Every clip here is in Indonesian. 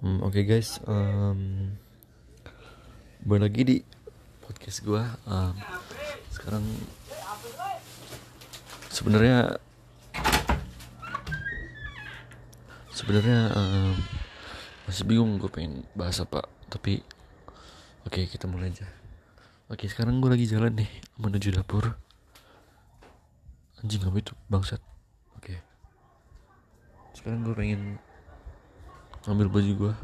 Hmm, Oke guys, um, balik lagi di podcast gue. Um, sekarang sebenarnya sebenarnya um, masih bingung gue pengen bahas apa, tapi oke kita mulai aja. Oke sekarang gue lagi jalan nih menuju dapur. Anjing apa itu bangsat. Oke. Sekarang gue pengen ambil baju gua.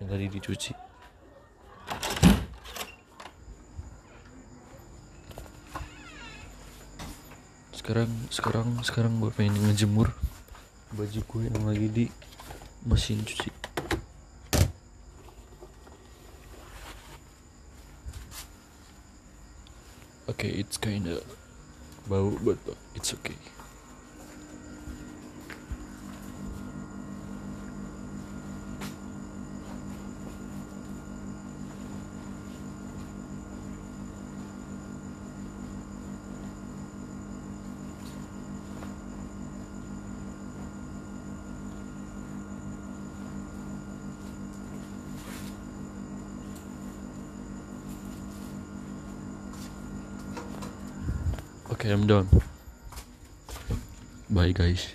Yang tadi dicuci. Sekarang sekarang sekarang gue pengen ngejemur. Baju gue yang lagi di mesin cuci. Oke okay, it's kinda bau but it's okay Okay, I'm done. Bye, guys.